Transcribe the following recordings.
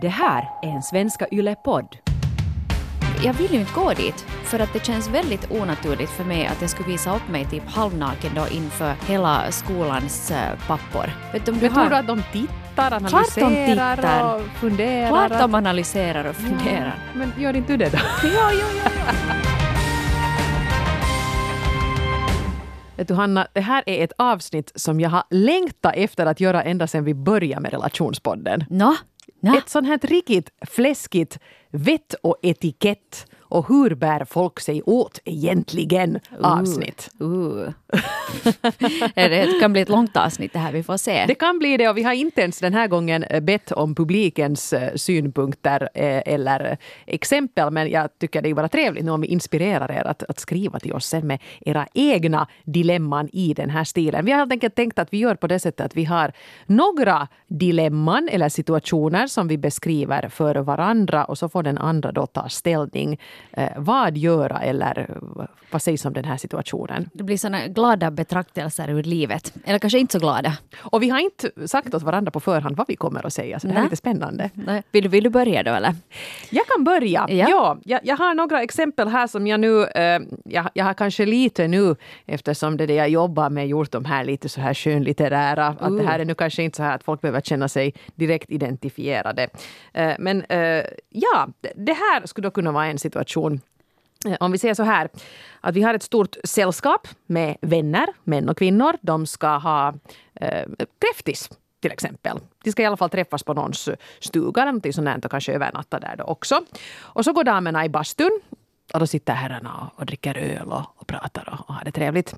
Det här är en Svenska Yle-podd. Jag vill ju inte gå dit, för att det känns väldigt onaturligt för mig att jag skulle visa upp mig typ halvnaken då inför hela skolans uh, pappor. Vet du, om du Men har... tror du att de tittar, analyserar Klart de tittar. och funderar? Klart att... de analyserar och funderar. Ja, men gör inte du det då? ja, jo, jo. Vet du Hanna, det här är ett avsnitt som jag har längtat efter att göra ända sedan vi började med Relationspodden. Nå? No? Ett sånt här riktigt fläskigt vett och etikett och hur bär folk sig åt egentligen avsnitt. Uh, uh. det kan bli ett långt avsnitt det här, vi får se. Det kan bli det och vi har inte ens den här gången bett om publikens eh, synpunkter eh, eller exempel men jag tycker det är bara trevligt nu om vi inspirerar er att, att skriva till oss sen med era egna dilemman i den här stilen. Vi har helt enkelt tänkt att vi gör på det sättet att vi har några dilemman eller situationer som vi beskriver för varandra och så får den andra då ta ställning eh, vad göra eller vad sägs om den här situationen. Det blir såna glada betraktelser ur livet. Eller kanske inte så glada. Och vi har inte sagt åt varandra på förhand vad vi kommer att säga, så det här är lite spännande. Nej. Vill, vill du börja då eller? Jag kan börja. Ja. ja jag, jag har några exempel här som jag nu... Eh, jag, jag har kanske lite nu, eftersom det det jag jobbar med, gjort de här lite så här skönlitterära. Uh. Att det här är nu kanske inte så här att folk behöver känna sig direkt identifierade. Eh, men eh, ja, det här skulle då kunna vara en situation eh, om vi säger så här, att vi har ett stort sällskap med vänner, män och kvinnor. De ska ha eh, kräftis till exempel. De ska i alla fall träffas på någons stuga någonting sånt och kanske övernatta där då också. Och så går damerna i bastun och då sitter herrarna och dricker öl och, och pratar och, och har det trevligt.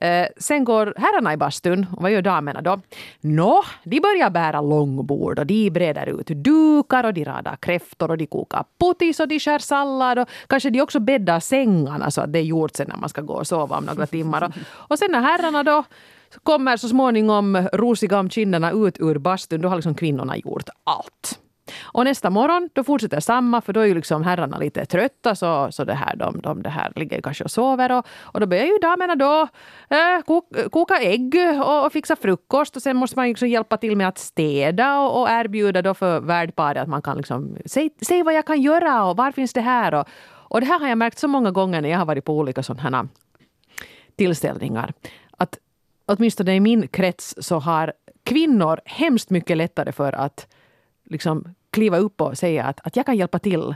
Eh, sen går herrarna i bastun. Och vad gör damerna då? Nå, de börjar bära långbord och de breder ut dukar och de radar kräftor och de kokar potis och de skär sallad och kanske de också bäddar sängarna så att det är gjort sen när man ska gå och sova om några timmar. Och, och sen när herrarna då kommer så småningom rosiga om kinderna ut ur bastun, då har liksom kvinnorna gjort allt. Och nästa morgon då fortsätter samma, för då är ju liksom herrarna lite trötta så, så det här, de, de det här ligger kanske och sover. Och, och då börjar ju damerna då eh, koka ägg och, och, fixa frukost. Och sen måste man liksom hjälpa till med att städa och, och erbjuda då för värdparet att man kan liksom säg, säg vad jag kan göra och var finns det här? Och, och det här har jag märkt så många gånger när jag har varit på olika sådana här tillställningar. Att åtminstone i min krets så har kvinnor hemskt mycket lättare för att liksom kliva upp och säga att, att jag kan hjälpa till.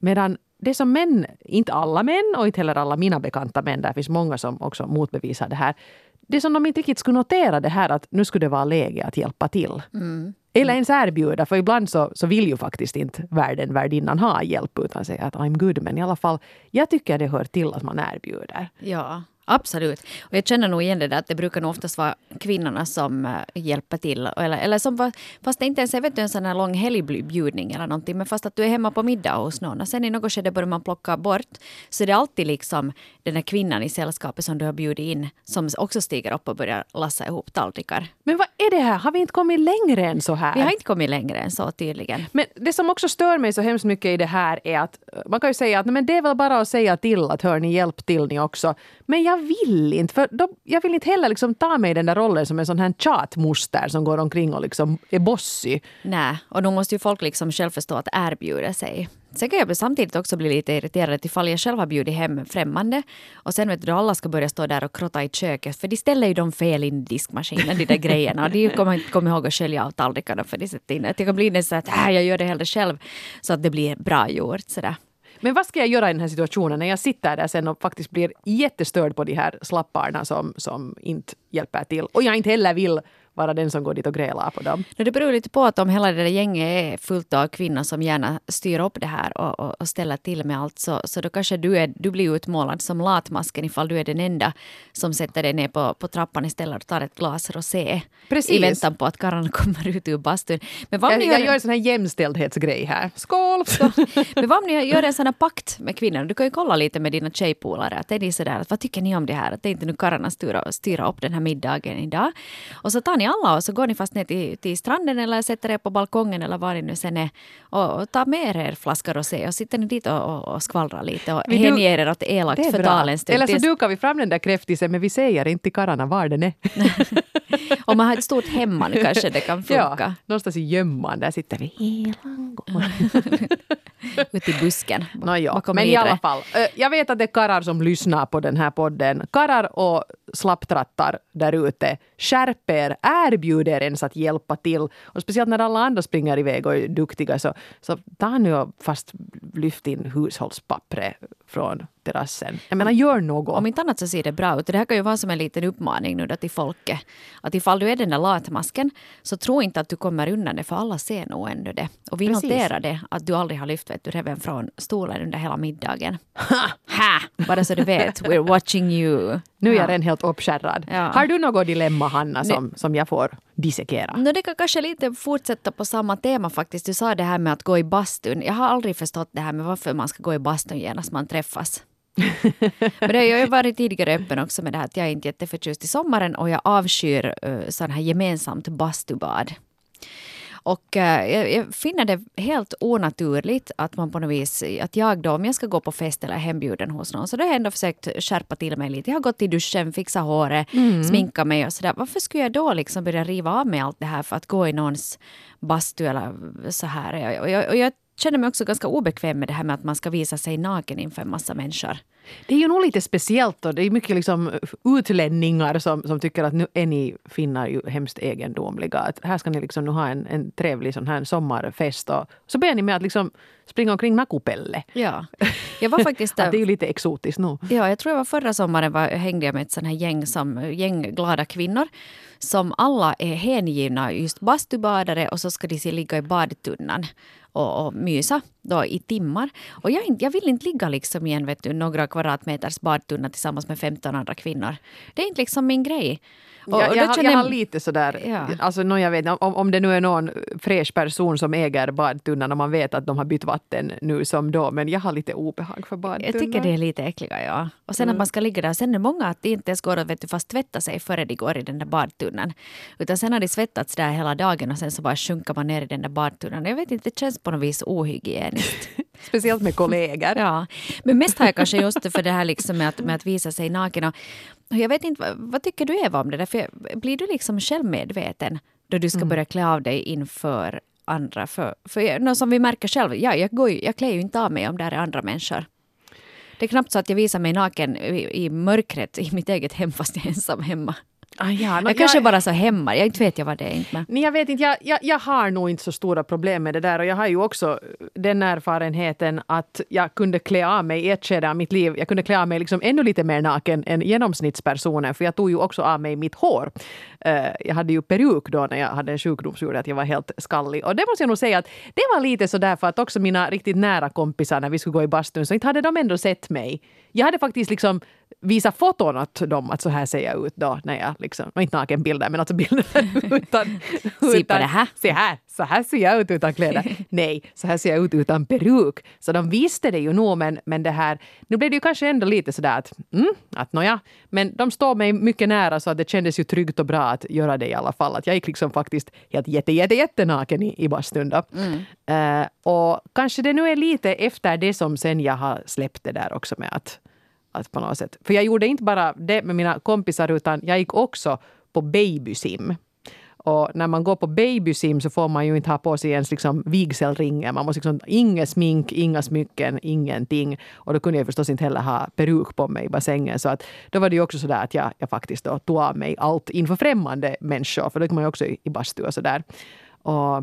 Medan det som män, inte alla män och inte heller alla mina bekanta män, där finns många som också motbevisar det här. Det som de inte riktigt skulle notera det här att nu skulle det vara läge att hjälpa till. Mm. Eller ens erbjuda, för ibland så, så vill ju faktiskt inte värden, värdinnan ha hjälp utan säga att I'm good. Men i alla fall, jag tycker det hör till att man erbjuder. Ja, Absolut. Och jag känner nog igen det där att det brukar nog oftast vara kvinnorna som eh, hjälper till. Eller, eller som, fast det inte ens är en sån här lång helgbjudning eller någonting, men fast att du är hemma på middag hos någon och sen i något skede börjar man plocka bort. Så det är alltid liksom den där kvinnan i sällskapet som du har bjudit in som också stiger upp och börjar lassa ihop tallrikar. Men vad är det här? Har vi inte kommit längre än så här? Vi har inte kommit längre än så tydligen. Men det som också stör mig så hemskt mycket i det här är att man kan ju säga att men det är väl bara att säga till att hör ni hjälp till ni också. Men jag vill inte. För då, jag vill inte heller liksom ta mig den där rollen som en sån här tjatmoster som går omkring och liksom är bossig. Nej, och då måste ju folk liksom själv förstå att erbjuda sig. Sen kan jag samtidigt också bli lite irriterad ifall jag själv har bjudit hem främmande och sen vet du alla ska börja stå där och krotta i köket för de ställer ju de fel in i diskmaskinen, de där grejerna och de kommer inte komma ihåg att skölja av tallrikarna för de sätter in. Jag kan bli så att äh, jag gör det hellre själv så att det blir bra gjort sådär. Men vad ska jag göra i den här situationen när jag sitter där sen och faktiskt blir jättestörd på de här slapparna som, som inte hjälper till och jag inte heller vill vara den som går dit och grälar på dem. Det beror lite på att om hela det där gänget är fullt av kvinnor som gärna styr upp det här och, och, och ställer till med allt så, så då kanske du, är, du blir utmålad som latmasken ifall du är den enda som sätter dig ner på, på trappan istället och tar ett glas rosé Precis. i väntan på att karlarna kommer ut ur bastun. Men vad jag, jag gör en sån här jämställdhetsgrej här. Skål! Så, men vad om ni gör en sån här pakt med kvinnorna? Du kan ju kolla lite med dina tjejpolare. Att är de sådär, att vad tycker ni om det här? Att det är inte nu karlarna styra, styra upp den här middagen idag. Och så tar ni alla och så går ni fast ner till, till stranden eller sätter er på balkongen eller var ni nu sen är och, och tar med er flaska rosé och sitter ni dit och, och, och skvallrar lite och hänger er åt elakt förtal en stund. Eller så dukar vi fram den där kräftisen men vi säger inte till karlarna var den är. Om man har ett stort hemman kanske det kan funka. Ja, någonstans i gömman där sitter vi. Ute i busken. No, ja. Men i alla fall, jag vet att det är karrar som lyssnar på den här podden. Karrar och slapptrattar där ute. Skärp er, erbjud er ens att hjälpa till. Och speciellt när alla andra springer iväg och är duktiga så, så ta nu och fast lyft in hushållspappret från terrassen. Jag menar, gör något. Om inte annat så ser det bra ut. Det här kan ju vara som en liten uppmaning nu då till folket. Att ifall du är den där latmasken så tro inte att du kommer undan det för alla ser nog ändå det. Och vi Precis. noterar det att du aldrig har lyft vet du, reven från stolen under hela middagen. Ha! Bara så du vet, we're watching you. Nu är jag redan helt uppskärrad. Ja. Har du något dilemma Hanna som, som jag får dissekera? No, det kan kanske lite fortsätta på samma tema faktiskt. Du sa det här med att gå i bastun. Jag har aldrig förstått det här med varför man ska gå i bastun genast man träffas. Men det, jag har varit tidigare öppen också med det här att jag är inte jätteförtjust i sommaren och jag avskyr uh, sån här gemensamt bastubad. Och äh, jag finner det helt onaturligt att man på något vis, att jag då om jag ska gå på fest eller hembjuden hos någon så då har jag ändå försökt skärpa till mig lite. Jag har gått i duschen, fixat håret, mm. sminkat mig och sådär. Varför skulle jag då liksom börja riva av mig allt det här för att gå i någons bastu eller så här? Och jag, och jag känner mig också ganska obekväm med det här med att man ska visa sig naken inför en massa människor. Det är ju nog lite speciellt och det är mycket liksom utlänningar som, som tycker att nu är ni finnar ju hemskt egendomliga. Att här ska ni liksom nu ha en, en trevlig sån här sommarfest och så börjar ni med att liksom springa omkring nakupelle. Ja. Jag var faktiskt där. det är ju lite exotiskt nu. Ja, jag tror jag var förra sommaren var, hängde jag med ett sån här gäng, som, gäng glada kvinnor som alla är hängivna just bastubadare och så ska de se ligga i badtunnan och, och mysa då i timmar. Och jag, jag vill inte ligga liksom i en vet du, några kvadratmeters badtunna tillsammans med 15 andra kvinnor. Det är inte liksom min grej. Och, jag, jag, har, jag, har lite sådär, ja. alltså, no, jag vet, om, om det nu är någon fräsch person som äger badtunnan och man vet att de har bytt vatten nu som då, men jag har lite obehag för badtunnan. Jag tycker det är lite äckliga, ja. Och sen mm. att man ska ligga där, sen är det många att det inte ens går att vet du, fast tvätta sig före de går i den där badtunnan. Utan sen har de svettats där hela dagen och sen så bara sjunker man ner i den där badtunnan. Jag vet inte, det känns på något vis ohygieniskt. Speciellt med kollegor. ja. Men mest har jag kanske just för det här liksom med, att, med att visa sig naken. Och jag vet inte, vad, vad tycker du Eva om det där? För blir du liksom självmedveten då du ska mm. börja klä av dig inför andra? För, för något som vi märker själv, ja, jag, går ju, jag klär ju inte av mig om det är andra människor. Det är knappt så att jag visar mig naken i, i mörkret i mitt eget hem fast jag är ensam hemma. Ah, ja, no, jag kanske bara så hemma, jag inte vet jag vad det är. Inte Nej, jag vet inte, jag, jag, jag, har nog inte så stora problem med det där och jag har ju också den erfarenheten att jag kunde klä av mig i ett skede av mitt liv, jag kunde klä av mig liksom ännu lite mer naken än genomsnittspersonen för jag tog ju också av mig mitt hår. Uh, jag hade ju peruk då när jag hade en sjukdom som gjorde att jag var helt skallig och det måste jag nog säga att det var lite så där för att också mina riktigt nära kompisar när vi skulle gå i bastun så inte hade de ändå sett mig. Jag hade faktiskt liksom visa foton åt dem att så här ser jag ut då när jag liksom, inte nakenbilder men alltså bilder utan, utan det här. Se här, så här ser jag ut utan kläder. Nej, så här ser jag ut utan peruk. Så de visste det ju nog men, men det här, nu blev det ju kanske ändå lite sådär att, mm, att nåja, men de står mig mycket nära så att det kändes ju tryggt och bra att göra det i alla fall. Att jag gick liksom faktiskt helt jätte, jätte, jättenaken i, i bastun då. Mm. Uh, och kanske det nu är lite efter det som sen jag har släppt det där också med att att på något sätt. För jag gjorde inte bara det med mina kompisar utan jag gick också på babysim. Och när man går på babysim så får man ju inte ha på sig ens liksom vigselringen. Man måste liksom, inget smink, inga smycken, ingenting. Och då kunde jag förstås inte heller ha peruk på mig i bassängen. Så att då var det ju också så där att jag, jag faktiskt då tog av mig allt inför främmande människor. För då kan man ju också i, i bastu och sådär. Och,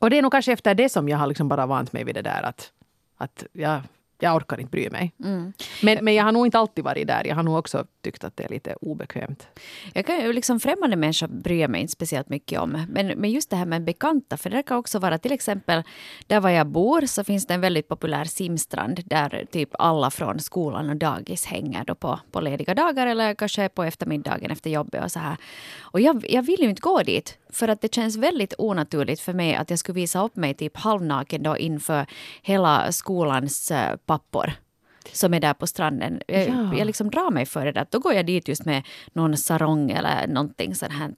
och det är nog kanske efter det som jag har liksom bara vant mig vid det där att, att jag jag orkar inte bry mig. Mm. Men, men jag har nog inte alltid varit där. Jag har nog också tyckt att det är lite obekvämt. Jag kan ju liksom främmande människor bryr mig inte speciellt mycket om. Men, men just det här med bekanta, för det kan också vara till exempel där var jag bor så finns det en väldigt populär simstrand där typ alla från skolan och dagis hänger då på, på lediga dagar eller kanske på eftermiddagen efter jobbet och så här. Och jag, jag vill ju inte gå dit för att det känns väldigt onaturligt för mig att jag skulle visa upp mig typ halvnaken då inför hela skolans uh, pappor som är där på stranden. Jag, ja. jag liksom drar mig för det där. Då går jag dit just med någon sarong eller någonting sånt här.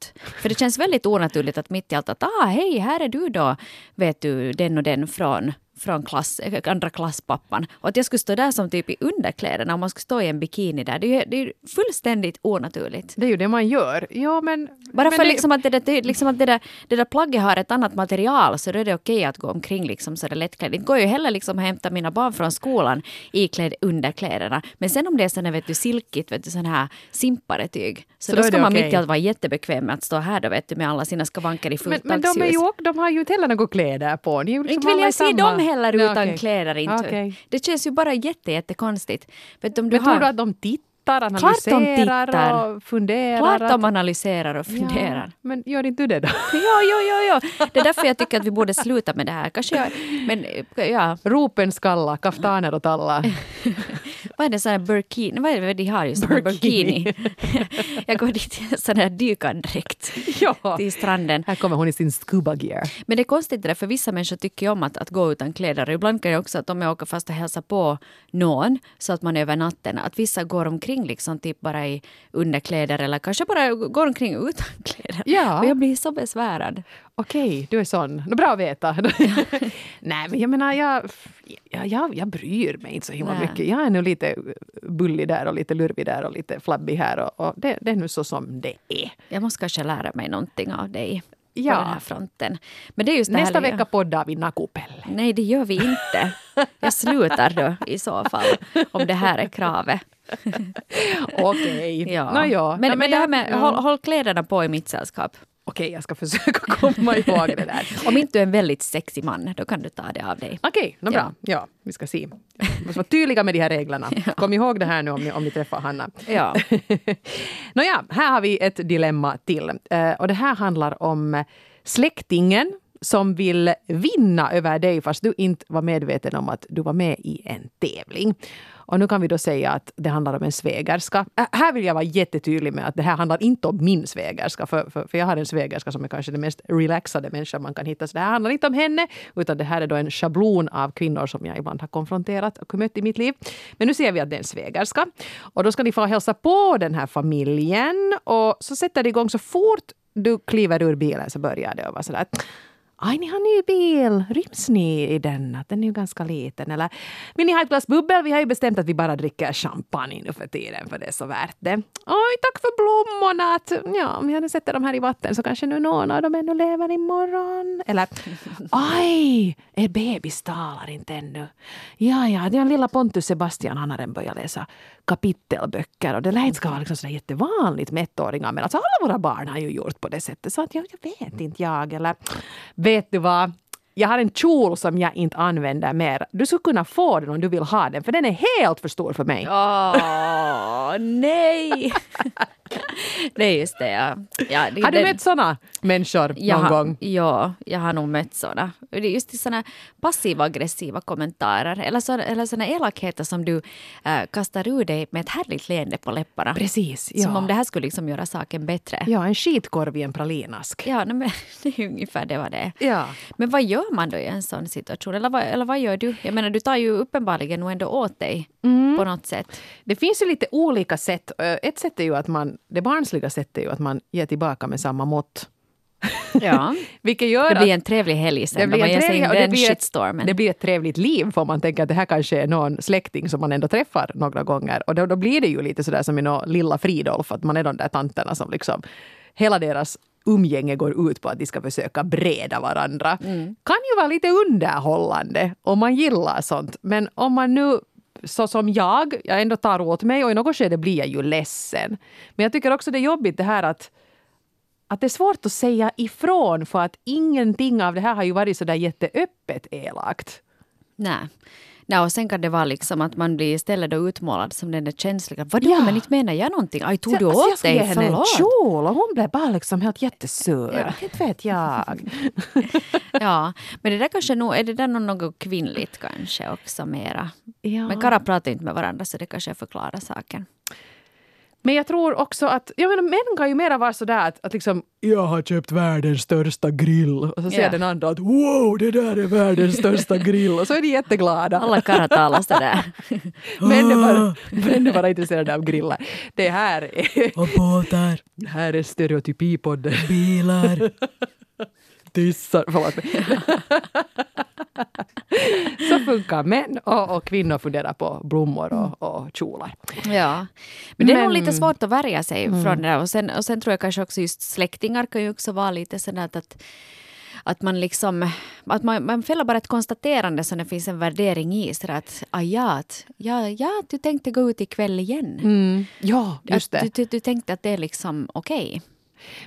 För det känns väldigt onaturligt att mitt i allt att ah, hej, här är du då, vet du, den och den från från klass, andra klasspappan. Och att jag skulle stå där som typ i underkläderna och man skulle stå i en bikini där. Det är ju det är fullständigt onaturligt. Det är ju det man gör. Ja, men, Bara men för det, liksom att, det, där, liksom att det, där, det där plagget har ett annat material så då är det okej att gå omkring liksom sådär lättklädd. Inte går ju heller liksom att hämta mina barn från skolan iklädd underkläderna. Men sen om det är sån här, vet du, silkigt, vet du, sån här simparetyg. Så, Så då då ska det man okej. mitt i allt vara jättebekväm med att stå här då vet du med alla sina skavanker i men, fullt men de, är ju, de har ju inte heller några kläder på. Ni är ju liksom Inte vill jag se dem heller utan okej. kläder. Inte. Okej. Det känns ju bara jätte, jättekonstigt. Vet du, om du Men har, tror du att de tittar, de analyserar tittar. och funderar? Klart att- de analyserar och funderar. Ja, men gör inte du det då? Ja, ja, ja, ja. Det är därför jag tycker att vi borde sluta med det här. Kanske jag, men ja, Ropen skalla, kaftaner och talla. vad är det sån burkini? Vad är det de har just? Burkini. Burkini. jag går dit i en sån här dykardräkt ja. till stranden. Här kommer hon i sin scuba gear. Men det är konstigt det där, för vissa människor tycker ju om att, att gå utan kläder. Ibland kan det också att om jag åker fast och hälsar på någon så att man över natten, att vissa går omkring liksom typ bara i underkläder eller kanske bara går omkring utan kläder. Ja. Och jag blir så besvärad. Okej, du är sån. Nå, bra att veta. Nej, men jag menar, jag, jag, jag, jag bryr mig inte så himla Nej. mycket. Jag är nu lite bullig där och lite lurvig där och lite flabbig här. Och, och det, det är nu så som det är. Jag måste kanske lära mig någonting av dig Ja. på den här fronten. Men det är just det Nästa här, vecka poddar vi Nakupelle. Nej, det gör vi inte. Jag slutar då i så fall, om det här är kravet. Okej. Ja. Nå, ja. Men, Nej, men det här med ja. håll, håll kläderna på i mitt sällskap. Okej, jag ska försöka komma ihåg det där. Om inte du är en väldigt sexig man, då kan du ta det av dig. Okej, nå bra. Ja, vi ska se. Vi måste vara tydliga med de här reglerna. Kom ihåg det här nu om ni, om ni träffar Hanna. Ja. Nåja, här har vi ett dilemma till. Eh, och det här handlar om släktingen som vill vinna över dig fast du inte var medveten om att du var med i en tävling. Och nu kan vi då säga att det handlar om en svägerska. Äh, här vill jag vara jättetydlig med att det här handlar inte om min svägerska. För, för, för jag har en svägerska som är kanske den mest relaxade människan man kan hitta. Så det här handlar inte om henne. Utan det här är då en schablon av kvinnor som jag ibland har konfronterat och mött i mitt liv. Men nu ser vi att det är en svägerska. Och då ska ni få hälsa på den här familjen. Och så sätter det igång så fort du kliver ur bilen så börjar det att vara sådär Aj, ni har ny bil. Ryms ni i den? Att Den är ju ganska liten. Eller vill ni ha ett glas bubbel? Vi har ju bestämt att vi bara dricker champagne nu för tiden för det är så värt det. Oj, tack för blommorna. Att, ja, om jag nu sätter dem här i vatten så kanske nu någon av dem ännu lever imorgon. Eller aj, er bebis talar inte ännu. Ja, ja, den lilla Pontus Sebastian han har redan börjat läsa kapitelböcker och det lär inte ska vara liksom sådär jättevanligt med ettåringar men alltså alla våra barn har ju gjort på det sättet så att jag, jag vet inte jag eller vet du vad? Jag har en kjol som jag inte använder mer. Du skulle kunna få den om du vill ha den för den är helt för stor för mig. Åh, nej! det är just det, ja. ja det, Har du det- mött såna människor jag någon gång? Ja, jag har nog mött är just sådana passiv-aggressiva kommentarer eller sådana, eller sådana elakheter som du äh, kastar ur dig med ett härligt leende på läpparna. Precis, ja. Som om det här skulle liksom göra saken bättre. Ja, en skitkorv i en pralinask. Ja, men det är ungefär det vad det. Ja. Men vad gör man då i en sån situation? Eller vad, eller vad gör du? Jag menar, du tar ju uppenbarligen nog ändå åt dig Mm. på något sätt. Det finns ju lite olika sätt. Ett sätt är ju att man, det barnsliga sättet är ju att man ger tillbaka med samma mått. Ja. Vilket gör Det blir en trevlig helg sen ger sig in i och det blir ett-. Det blir ett trevligt liv för man tänker att det här kanske är någon släkting som man ändå träffar några gånger. Och då, då blir det ju lite sådär som i nå lilla Fridolf, att man är de där tanterna som liksom hela deras umgänge går ut på att de ska försöka breda varandra. Mm. Kan ju vara lite underhållande om man gillar sånt. Men om man nu så som jag, jag ändå tar åt mig och i något skede blir jag ju ledsen. Men jag tycker också det är jobbigt det här att att det är svårt att säga ifrån för att ingenting av det här har ju varit så där jätteöppet elakt. Nej. Nej, och sen kan det vara liksom att man blir istället då utmålad som den där känsliga. Vadå, Ja. men inte menar jag någonting. Aj, tog du alltså, jag åt ska dig? ge henne en kjol och hon blev bara liksom helt jättesur. Ja. Inte vet jag. Ja, men det där kanske nog, är det där något kvinnligt kanske också mera? Ja. Men karlar pratar inte med varandra så det kanske förklarar saken. Men jag tror också att, jag menar män kan ju mera vara sådär att, att liksom jag har köpt världens största grill och så säger Ja. den andra att wow det där är världens största grill och så är de jätteglada. Alla karlar talar sådär. Män är bara, män är bara intresserade av grillar. Det här är, Och båtar, det här är stereotypipodden. bilar. Tissar. Förlåt mig. så funkar män och, och, kvinnor funderar på blommor och, och kjolar. Ja, men det är nog lite svårt att värja sig mm. från det där. Och sen, och sen tror jag kanske också just släktingar kan ju också vara lite sådär att att man liksom, att man, man fäller bara ett konstaterande så det finns en värdering i. Så att, ah, ja, ja, ja, du tänkte gå ut ikväll igen. Mm. Ja, just det. Du, du, du, tänkte att det är liksom okej. Okay.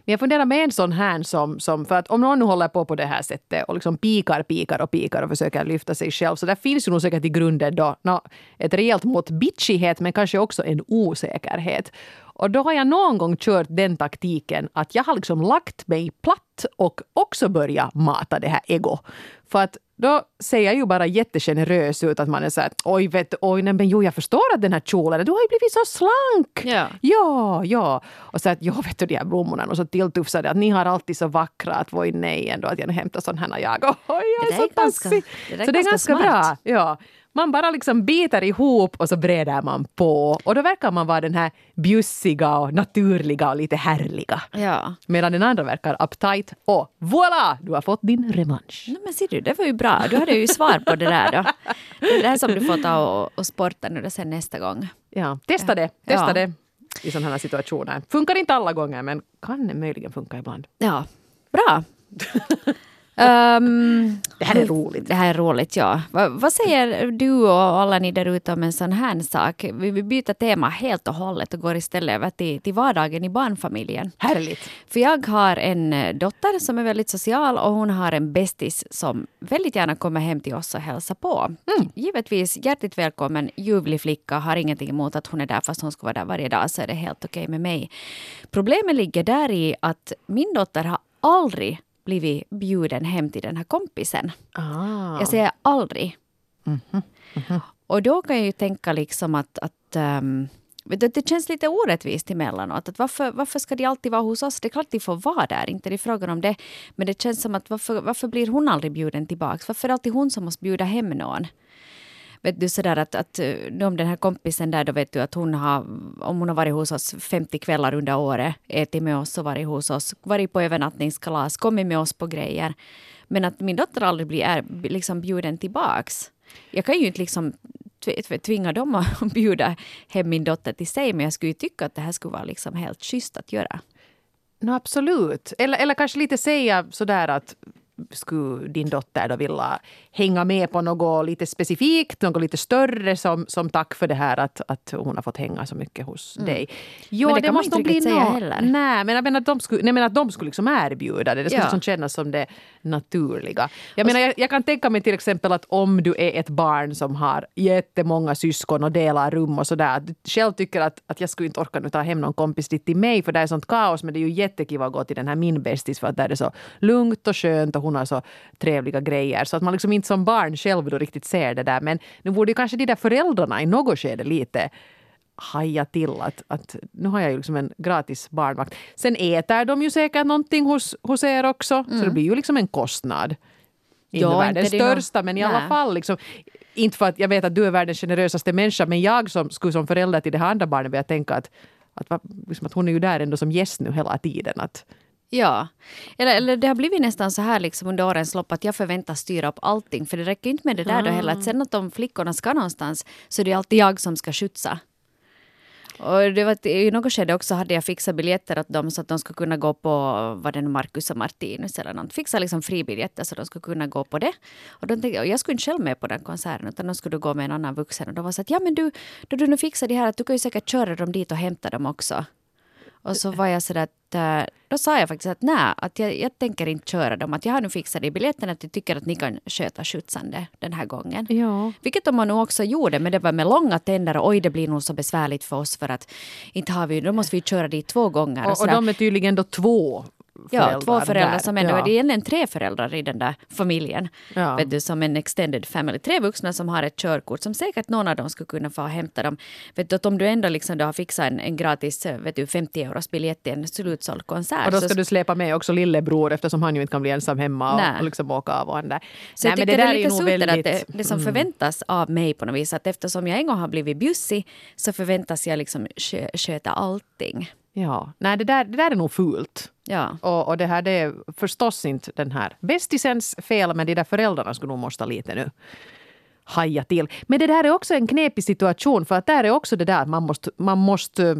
Men jag funderar med en sån här som, som, för att om någon nu håller på på det här sättet och liksom pikar, pikar och pikar och försöker lyfta sig själv, så där finns ju nog säkert i grunden då no, ett rejält mått bitchighet men kanske också en osäkerhet. Och då har jag någon gång kört den taktiken att jag har liksom lagt mig platt och också börjat mata det här ego. För att då ser jag ju bara jättegenerös ut att man är så här, oj, vet, oj, nej, men jo, jag förstår att den här kjolen, du har ju blivit så slank. Ja, ja. ja. Och så att, ja, vet du, de här blommorna, och så tilltufsade att ni har alltid så vackra, att voi nej ändå, att jag hämtar sån här jag. Oj, jag är, är så det, är så det är ganska smart. bra. Ja. Man bara liksom biter ihop och så breder man på. Och då verkar man vara den här bjussiga och naturliga och lite härliga. Ja. Medan den andra verkar uptight och voilà! Du har fått din revansch. Nej, men ser du, det var ju bra. Du hade ju svar på det där då. Det är det här som du får ta och, och sporta nu sen nästa gång. Ja, testa det. Testa ja. det i sådana här situationer. Funkar inte alla gånger men kan möjligen funka ibland. Ja, bra. Um, det här är roligt. Det här är roligt, ja. Va, vad säger du och alla ni där ute om en sån här sak? Vi byta tema helt och hållet och går istället över till, till vardagen i barnfamiljen. Härligt. För jag har en eh, dotter som är väldigt social och hon har en bästis som väldigt gärna kommer hem till oss och hälsar på. Mm. Givetvis hjärtligt välkommen, ljuvlig flicka, har ingenting emot att hon är där fast hon ska vara där varje dag så är det helt okej okay med mig. Problemet ligger där i att min dotter har aldrig blivit bjuden hem till den här kompisen. Ah. Jag säger aldrig. Mm -hmm. Mm -hmm. Och då kan jag ju tänka liksom att, att um, det känns lite orättvist emellanåt. Att varför, varför ska de alltid vara hos oss? Det är klart de får vara där, inte det är frågan om det. Men det känns som att varför, varför blir hon aldrig bjuden tillbaka? Varför är det alltid hon som måste bjuda hem någon? Vet du sådär att, att eh, om den här kompisen där då vet du att hon har, om hon har varit hos oss 50 kvällar under året, ätit med oss och varit hos oss, varit på övernattningskalas, kommit med oss på grejer. Men att min dotter aldrig blir är, liksom bjuden tillbaks. Jag kan ju inte liksom tvinga dem att bjuda hem min dotter till sig, men jag skulle ju tycka att det här skulle vara liksom helt schysst att göra. No, absolut. Eller, eller kanske lite säga sådär att skulle din dotter då vilja hänga med på något lite specifikt, något lite större som, som tack för det här att, att hon har fått hänga så mycket hos mm. dig. Jo, men det, det kan måste man inte bli säga heller. Nej, men jag menar att de skulle, nej, men att de skulle liksom erbjuda det. Det skulle ja. liksom kännas som det naturliga. Jag, menar, jag, jag, kan tänka mig till exempel att om du är ett barn som har jättemånga syskon och delar rum och sådär. Du själv tycker att, att jag skulle inte orka nu ta hem någon kompis dit till mig för det är sånt kaos. Men det är ju jättekiva att gå till den här min bästis för att där är det så lugnt och skönt och hon har så trevliga grejer. Så att man liksom inte som barn själv då riktigt ser det där. Men nu borde ju kanske de där föräldrarna i något skede lite haja till att, att nu har jag ju liksom en gratis barnvakt. Sen äter de ju säkert någonting hos, hos er också, mm. så det blir ju liksom en kostnad. Inte ja, världens inte största, men i Nej. alla fall. Liksom, inte för att jag vet att du är världens generösaste människa, men jag som skulle som förälder till det här andra barnet vilja tänka att, att, liksom att hon är ju där ändå som gäst nu hela tiden. Att, Ja, eller, eller det har blivit nästan så här liksom under årens lopp att jag förväntas styra upp allting. För det räcker inte med det där ah. då heller. Att sen att de flickorna ska någonstans så är det alltid jag som ska skjutsa. Och det var, I något skede också hade jag fixat biljetter åt dem så att de skulle kunna gå på vad det nu Marcus och Martinus eller något. Fixa liksom fribiljetter så de skulle kunna gå på det. Och då tänkte jag, jag skulle inte själv med på den konserten utan de skulle gå med en annan vuxen. Och de var så att ja men du, då du nu fixar det här att du kan ju säkert köra dem dit och hämta dem också. Och så var jag sådär att, eh, då sa jag faktiskt att nej, att jag, jag tänker inte köra dem. Att jag har nu fixat det i biljetten att jag tycker att ni kan sköta skjutsande den här gången. Ja. Vilket de nog också gjorde, men det var med långa tänder och oj det blir nog så besvärligt för oss för att inte har vi, då måste vi köra dit två gånger. Och, och, och de är tydligen då två Ja, två föräldrar som ändå, ja. det är egentligen tre föräldrar i den där familjen. Ja. Vet du, som en extended family. Tre vuxna som har ett körkort som säkert någon av dem skulle kunna få hämta dem. Vet du, att om du ändå liksom då har fixat en, en gratis vet du, 50 euros biljett till en slutsåld konsert. Och då ska så, du släpa med också lillebror eftersom han ju inte kan bli ensam hemma och, och liksom åka av och där. Så nej, jag tycker det, det, är lite suttet väldigt... att det, det som mm. förväntas av mig på något vis att eftersom jag en gång har blivit bjussig så förväntas jag liksom sköta allting. Ja, nej det där, det där är nog fult. Ja. Och, och det här det är förstås inte den här bästisens fel, men de där föräldrarna skulle nog måste lite nu haja till. Men det där är också en knepig situation, för att där är också det där att man måste, man måste eh,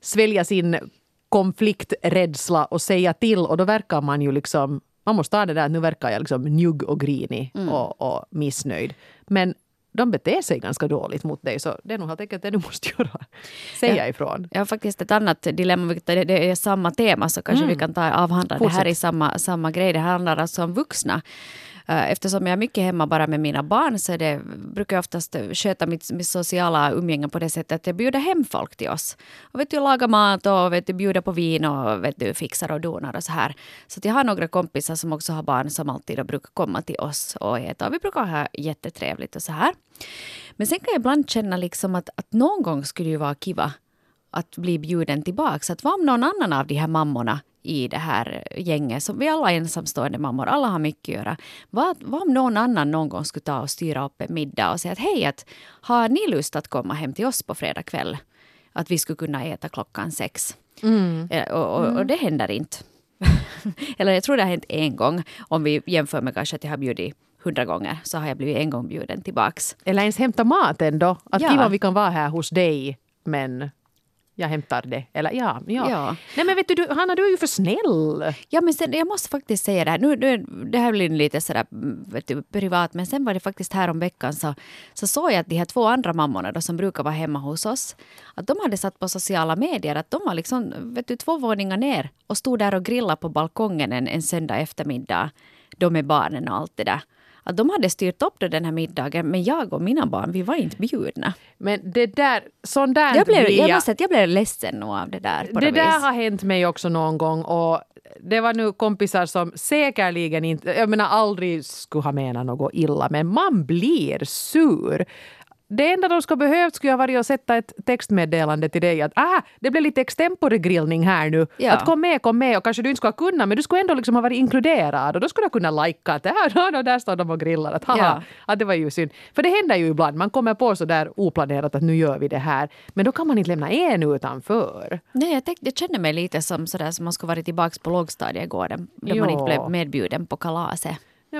svälja sin konflikträdsla och säga till och då verkar man ju liksom man måste ta det där att nu verkar jag liksom njugg och grinig Mm. och, och missnöjd. Men de beter sig ganska dåligt mot dig så det är nog helt enkelt det du måste göra. Säga Ja. ifrån. Jag har faktiskt ett annat dilemma, vilket är- det är samma tema, så kanske vi kan ta avhandla det här Fortsätt. i samma, samma grej. Det handlar alltså om vuxna. Eh, Eftersom jag är mycket hemma bara med mina barn så det, brukar jag oftast sköta mitt, mitt sociala umgänge på det sättet att jag bjuder hem folk till oss. Och vet du, laga mat och vet du, bjuder på vin och vet du, fixar och donar och så här. Så jag har några kompisar som också har barn som alltid brukar komma till oss och äta. Och vi brukar ha jättetrevligt och så här. Men sen kan jag ibland känna liksom att, att någon gång skulle det ju vara kiva att bli bjuden tillbaka. Att vara om någon annan av de här mammorna i det här gänget. Som vi alla är ensamstående mammor, alla har mycket att göra. Vad, vad om någon annan någon gång skulle ta och styra upp en middag och säga att hej, att, har ni lust att komma hem till oss på fredag kväll? Att vi skulle kunna äta klockan sex. Eh, Och, och, och det händer inte. Eller jag tror det har hänt en gång. Om vi jämför med kanske att jag har bjudit hundra gånger så har jag blivit en gång bjuden tillbaks. Eller ens hämta maten då. Att Ja. Vi kan vara här hos dig men jag hämtar det. Eller ja, ja. Ja. Nej men vet du, Hanna du är ju för snäll. Ja, men sen, jag måste faktiskt säga det här. Nu, nu, det här blir lite sådär, vet du, privat, men sen var det faktiskt här om veckan så, så såg jag att de här två andra mammorna då, som brukar vara hemma hos oss, att de hade satt på sociala medier att de var liksom, vet du, två våningar ner och stod där och grillade på balkongen en, en söndag eftermiddag, då med barnen och allt det där. Att de hade styrt upp den här middagen, men jag och mina barn, vi var inte bjudna. Men det där, sån där Jag blev, jag måste jag blev ledsen nog av det där. Det något där vis. har hänt mig också någon gång och det var nu kompisar som säkerligen inte, jag menar aldrig skulle ha menat något illa, men man blir sur. Det enda de ska behövt skulle ha varit att sätta ett textmeddelande till dig att ah, det blev lite extempore grillning här nu. Ja. Att kom med, kom med och kanske du inte skulle ha kunnat men du skulle ändå liksom ha varit inkluderad och då skulle du kunna lajka att ah, no, där står de och grillar. Att, haha, Ja. att det var ju synd. För det händer ju ibland, man kommer på så där oplanerat att nu gör vi det här. Men då kan man inte lämna en utanför. Nej, jag, tänkte, jag känner mig lite som sådär som man skulle varit tillbaka på lågstadiegården då man Ja. inte blev medbjuden på kalaset.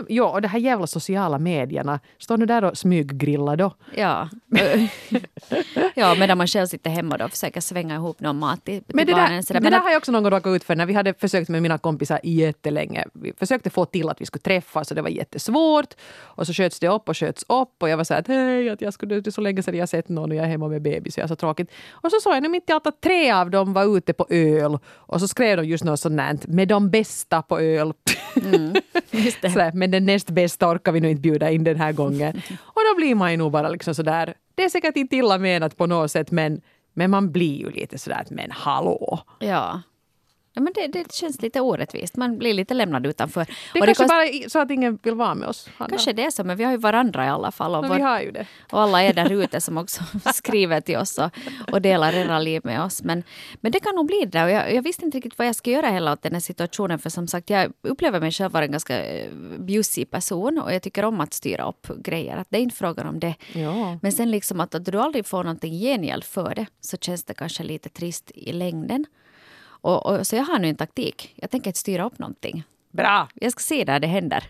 Ja, och de här jävla sociala medierna. Står nu där och smyggrillar då? Ja. ja, medan man själv sitter hemma då och försöker svänga ihop någon mat till, Men det, barnen. där, sådär. det Men där att- har jag också någon gång råkat ut för när vi hade försökt med mina kompisar jättelänge. Vi försökte få till att vi skulle träffas och det var jättesvårt. Och så sköts det upp och sköts upp och jag var så här att hej, att jag skulle, det är så länge sedan jag sett någon och jag är hemma med bebis och jag är så tråkigt. Och så såg jag nu mitt i allt att tre av dem var ute på öl och så skrev de just något sånt med de bästa på öl. det. Sådär, men den näst bästa orkar vi nog inte bjuda in den här gången. Och då blir man ju nog bara liksom sådär, det är säkert inte illa menat på något sätt men, men man blir ju lite sådär att men hallå. Ja. Ja, men det, det känns lite orättvist. Man blir lite lämnad utanför. Det är Och kanske kost- bara så att ingen vill vara med oss. Hanna. Kanske det är så, men vi har ju varandra i alla fall. Och, Men vår, vi har ju det. och alla är där ute som också skriver till oss och, och delar era liv med oss. Men, men det kan nog bli det. Och jag, jag visste inte riktigt vad jag ska göra heller åt den här situationen. För som sagt, jag upplever mig själv vara en ganska eh, bjussig person. Och jag tycker om att styra upp grejer. Att det är inte frågan om det. Ja. Men sen liksom att, att du aldrig får någonting gengäld för det så känns det kanske lite trist i längden. Och, och, så jag har nu en taktik. Jag tänker inte styra upp någonting. Bra! Jag ska se där det händer.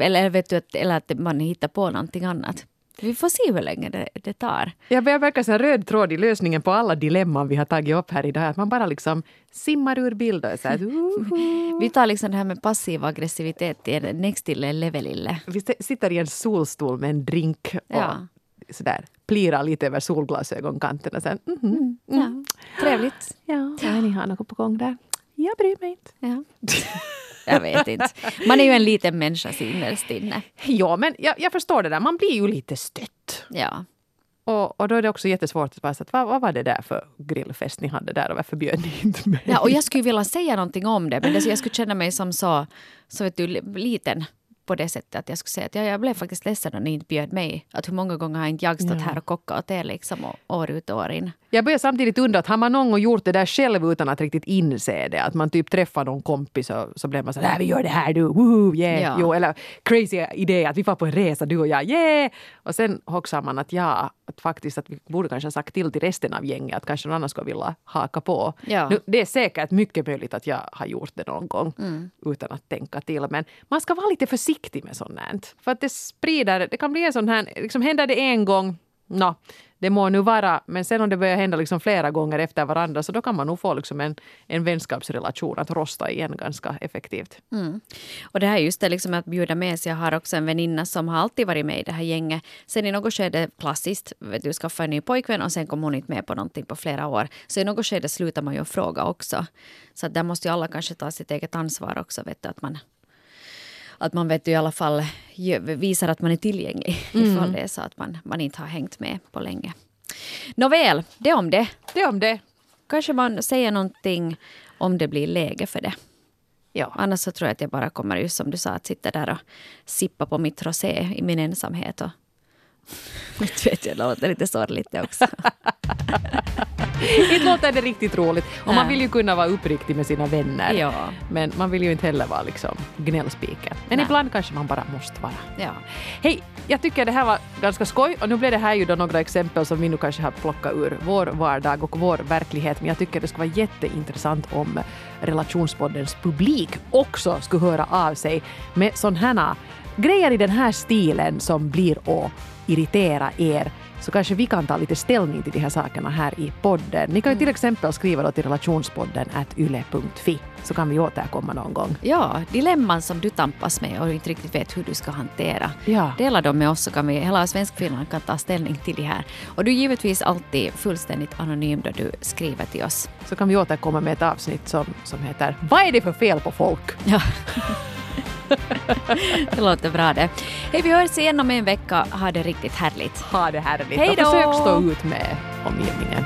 Eller, vet du, att, eller att man hittar på någonting annat. Vi får se hur länge det, det tar. Jag börjar verka som en röd tråd i lösningen på alla dilemman vi har tagit upp här idag. Att man bara liksom simmar ur bild och är så här. Vi tar liksom det här med passiv aggressivitet till next levelille. Vi sitter i en solstol med en drink och Ja. sådär plirar lite över solglasögonkanterna. Sen, mhm, Ja, trevligt. ja, ja, ni har något på gång där. Jag bryr mig inte. Ja. Jag vet inte. Man är ju en liten människa innerst inne. Ja, men jag, jag förstår det där. Man blir ju lite stött. Ja. Och, och då är det också jättesvårt att säga, vad, vad var det där för grillfest ni hade där och varför bjöd ni inte mig? Ja, och jag skulle vilja säga någonting om det, men det, jag skulle känna mig som så, så vet du, li- liten på det sättet att jag skulle säga att ja, jag blev faktiskt ledsen när ni inte bjöd mig. Att hur många gånger har inte jag stått här och kockat åt er liksom år ut och år in. Jag börjar samtidigt undra, att har man någon gång gjort det där själv utan att riktigt inse det? Att man typ träffar någon kompis och så blir man så här, vi gör det här du, woohoo, yeah. Ja. Jo, eller crazy idé att vi får på en resa du och jag, yeah! Och sen hoxar man att ja, att faktiskt att vi borde kanske ha sagt till till resten av gänget att kanske någon annan skulle vilja haka på. Ja. Nu, det är säkert mycket möjligt att jag har gjort det någon gång mm. utan att tänka till. Men man ska vara lite försiktig med sånt här. För att det sprider, det kan bli en sån här, liksom händer det en gång, no, det må nu vara, men sen om det börjar hända liksom flera gånger efter varandra så då kan man nog få liksom en, en vänskapsrelation att rosta igen ganska effektivt. Mm. Och det här just det liksom att bjuda med sig. Jag har också en väninna som har alltid varit med i det här gänget. Sen i något skede klassiskt, vet du, skaffa en ny pojkvän och sen kom hon inte med på någonting på flera år. Så i något skede slutar man ju fråga också. Så där måste ju alla kanske ta sitt eget ansvar också, vet du, att man att man vet i alla fall visar att man är tillgänglig mm. ifall det är så att man, man inte har hängt med på länge. Nåväl, det om det. Det om det. Kanske man säger någonting om det blir läge för det. Ja. Annars så tror jag att jag bara kommer, just som du sa, att sitta där och sippa på mitt rosé i min ensamhet. Och... vet, det låter lite sorgligt det också. inte låter det riktigt roligt. Och man vill ju kunna vara uppriktig med sina vänner. Ja. Men man vill ju inte heller vara liksom gnällspiken. Men Nej. ibland kanske man bara måste vara. Ja. Hej, jag tycker det här var ganska skoj och nu blev det här ju då några exempel som vi nu kanske har plockat ur vår vardag och vår verklighet. Men jag tycker det skulle vara jätteintressant om relationspoddens publik också skulle höra av sig med sådana grejer i den här stilen som blir att irritera er så kanske vi kan ta lite ställning till de här sakerna här i podden. Ni kan ju till mm. exempel skriva då till relationspodden yle.fi så kan vi återkomma någon gång. Ja, dilemman som du tampas med och inte riktigt vet hur du ska hantera. Ja. Dela dem med oss så kan vi, hela Svenskfinland kan ta ställning till det här. Och du är givetvis alltid fullständigt anonym då du skriver till oss. Så kan vi återkomma med ett avsnitt som, som heter Vad är det för fel på folk? Ja. det låter bra det. Hej, vi hörs igen om en vecka. Ha det riktigt härligt. Ha det härligt. Hej då! Och försök stå ut med omgivningen.